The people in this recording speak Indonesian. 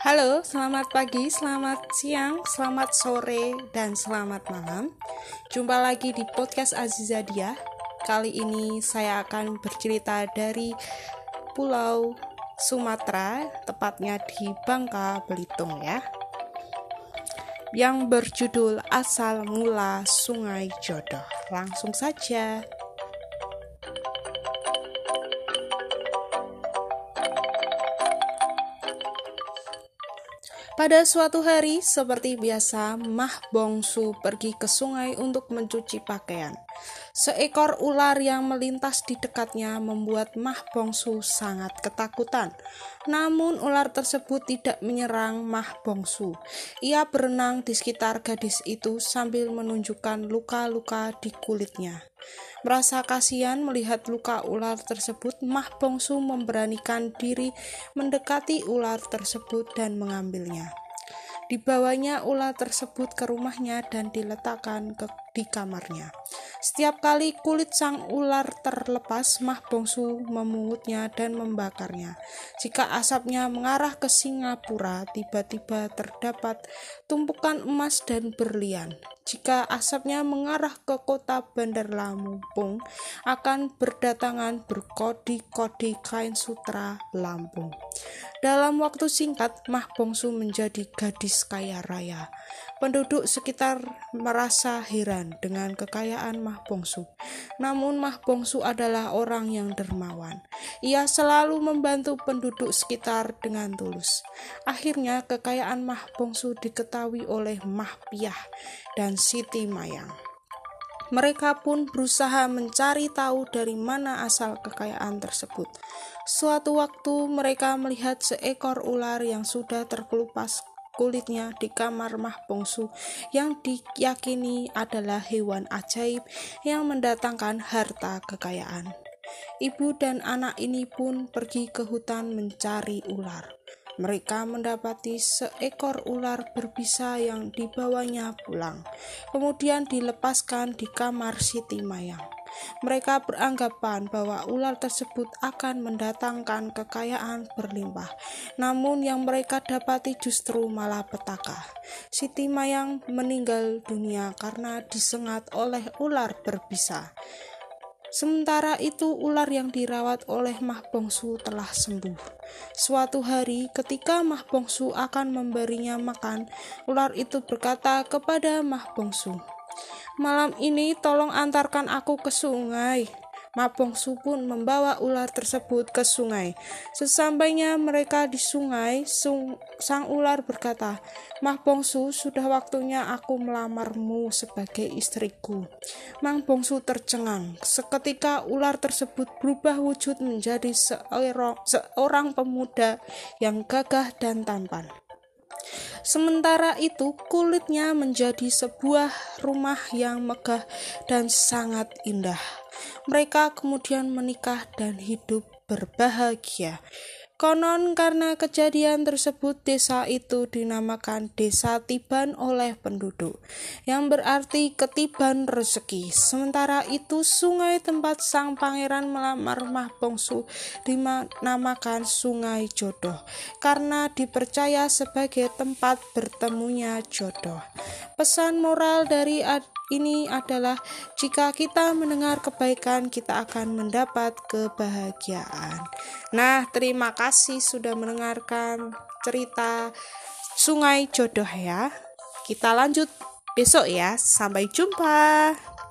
Halo, selamat pagi, selamat siang, selamat sore, dan selamat malam. Jumpa lagi di podcast Azizadia. Kali ini saya akan bercerita dari Pulau Sumatera, tepatnya di Bangka Belitung ya. Yang berjudul Asal Mula Sungai Jodoh. Langsung saja. Pada suatu hari, seperti biasa, Mah Bongsu pergi ke sungai untuk mencuci pakaian. Seekor ular yang melintas di dekatnya membuat Mah Bongsu sangat ketakutan. Namun ular tersebut tidak menyerang Mah Bongsu. Ia berenang di sekitar gadis itu sambil menunjukkan luka-luka di kulitnya. Merasa kasihan melihat luka ular tersebut, Mah Bongsu memberanikan diri mendekati ular tersebut dan mengambilnya. Dibawanya ular tersebut ke rumahnya dan diletakkan ke, di kamarnya. Setiap kali kulit sang ular terlepas, Mah Bongsu memungutnya dan membakarnya. Jika asapnya mengarah ke Singapura, tiba-tiba terdapat tumpukan emas dan berlian. Jika asapnya mengarah ke kota Bandar Lampung, akan berdatangan berkodi-kodi kain sutra Lampung. Dalam waktu singkat, Mah Bongsu menjadi gadis kaya raya. Penduduk sekitar merasa heran dengan kekayaan Mah Bongsu. Namun Mah Bongsu adalah orang yang dermawan. Ia selalu membantu penduduk sekitar dengan tulus. Akhirnya kekayaan Mah Bongsu diketahui oleh Mah Piah dan Siti Mayang. Mereka pun berusaha mencari tahu dari mana asal kekayaan tersebut. Suatu waktu mereka melihat seekor ular yang sudah terkelupas kulitnya di kamar Mah Bongsu yang diyakini adalah hewan ajaib yang mendatangkan harta kekayaan. Ibu dan anak ini pun pergi ke hutan mencari ular. Mereka mendapati seekor ular berbisa yang dibawanya pulang, kemudian dilepaskan di kamar Siti Mayang. Mereka beranggapan bahwa ular tersebut akan mendatangkan kekayaan berlimpah. Namun yang mereka dapati justru malah petaka. Siti Mayang meninggal dunia karena disengat oleh ular berbisa. Sementara itu, ular yang dirawat oleh Mah Bongsu telah sembuh. Suatu hari, ketika Mah Bongsu akan memberinya makan, ular itu berkata kepada Mah Bongsu, Malam ini tolong antarkan aku ke sungai. Mapongsu pun membawa ular tersebut ke sungai. Sesampainya mereka di sungai, sung, sang ular berkata, Mah Bongsu, sudah waktunya aku melamarmu sebagai istriku. Mang Bongsu tercengang. Seketika ular tersebut berubah wujud menjadi seorang, seorang pemuda yang gagah dan tampan. Sementara itu, kulitnya menjadi sebuah rumah yang megah dan sangat indah. Mereka kemudian menikah dan hidup berbahagia. Konon karena kejadian tersebut desa itu dinamakan desa Tiban oleh penduduk, yang berarti ketiban rezeki. Sementara itu sungai tempat sang pangeran melamar Mah Bongsu dinamakan Sungai Jodoh, karena dipercaya sebagai tempat bertemunya jodoh. Pesan moral dari ini adalah jika kita mendengar kebaikan, kita akan mendapat kebahagiaan. Nah, terima kasih sudah mendengarkan cerita Sungai Jodoh ya. Kita lanjut besok ya. Sampai jumpa.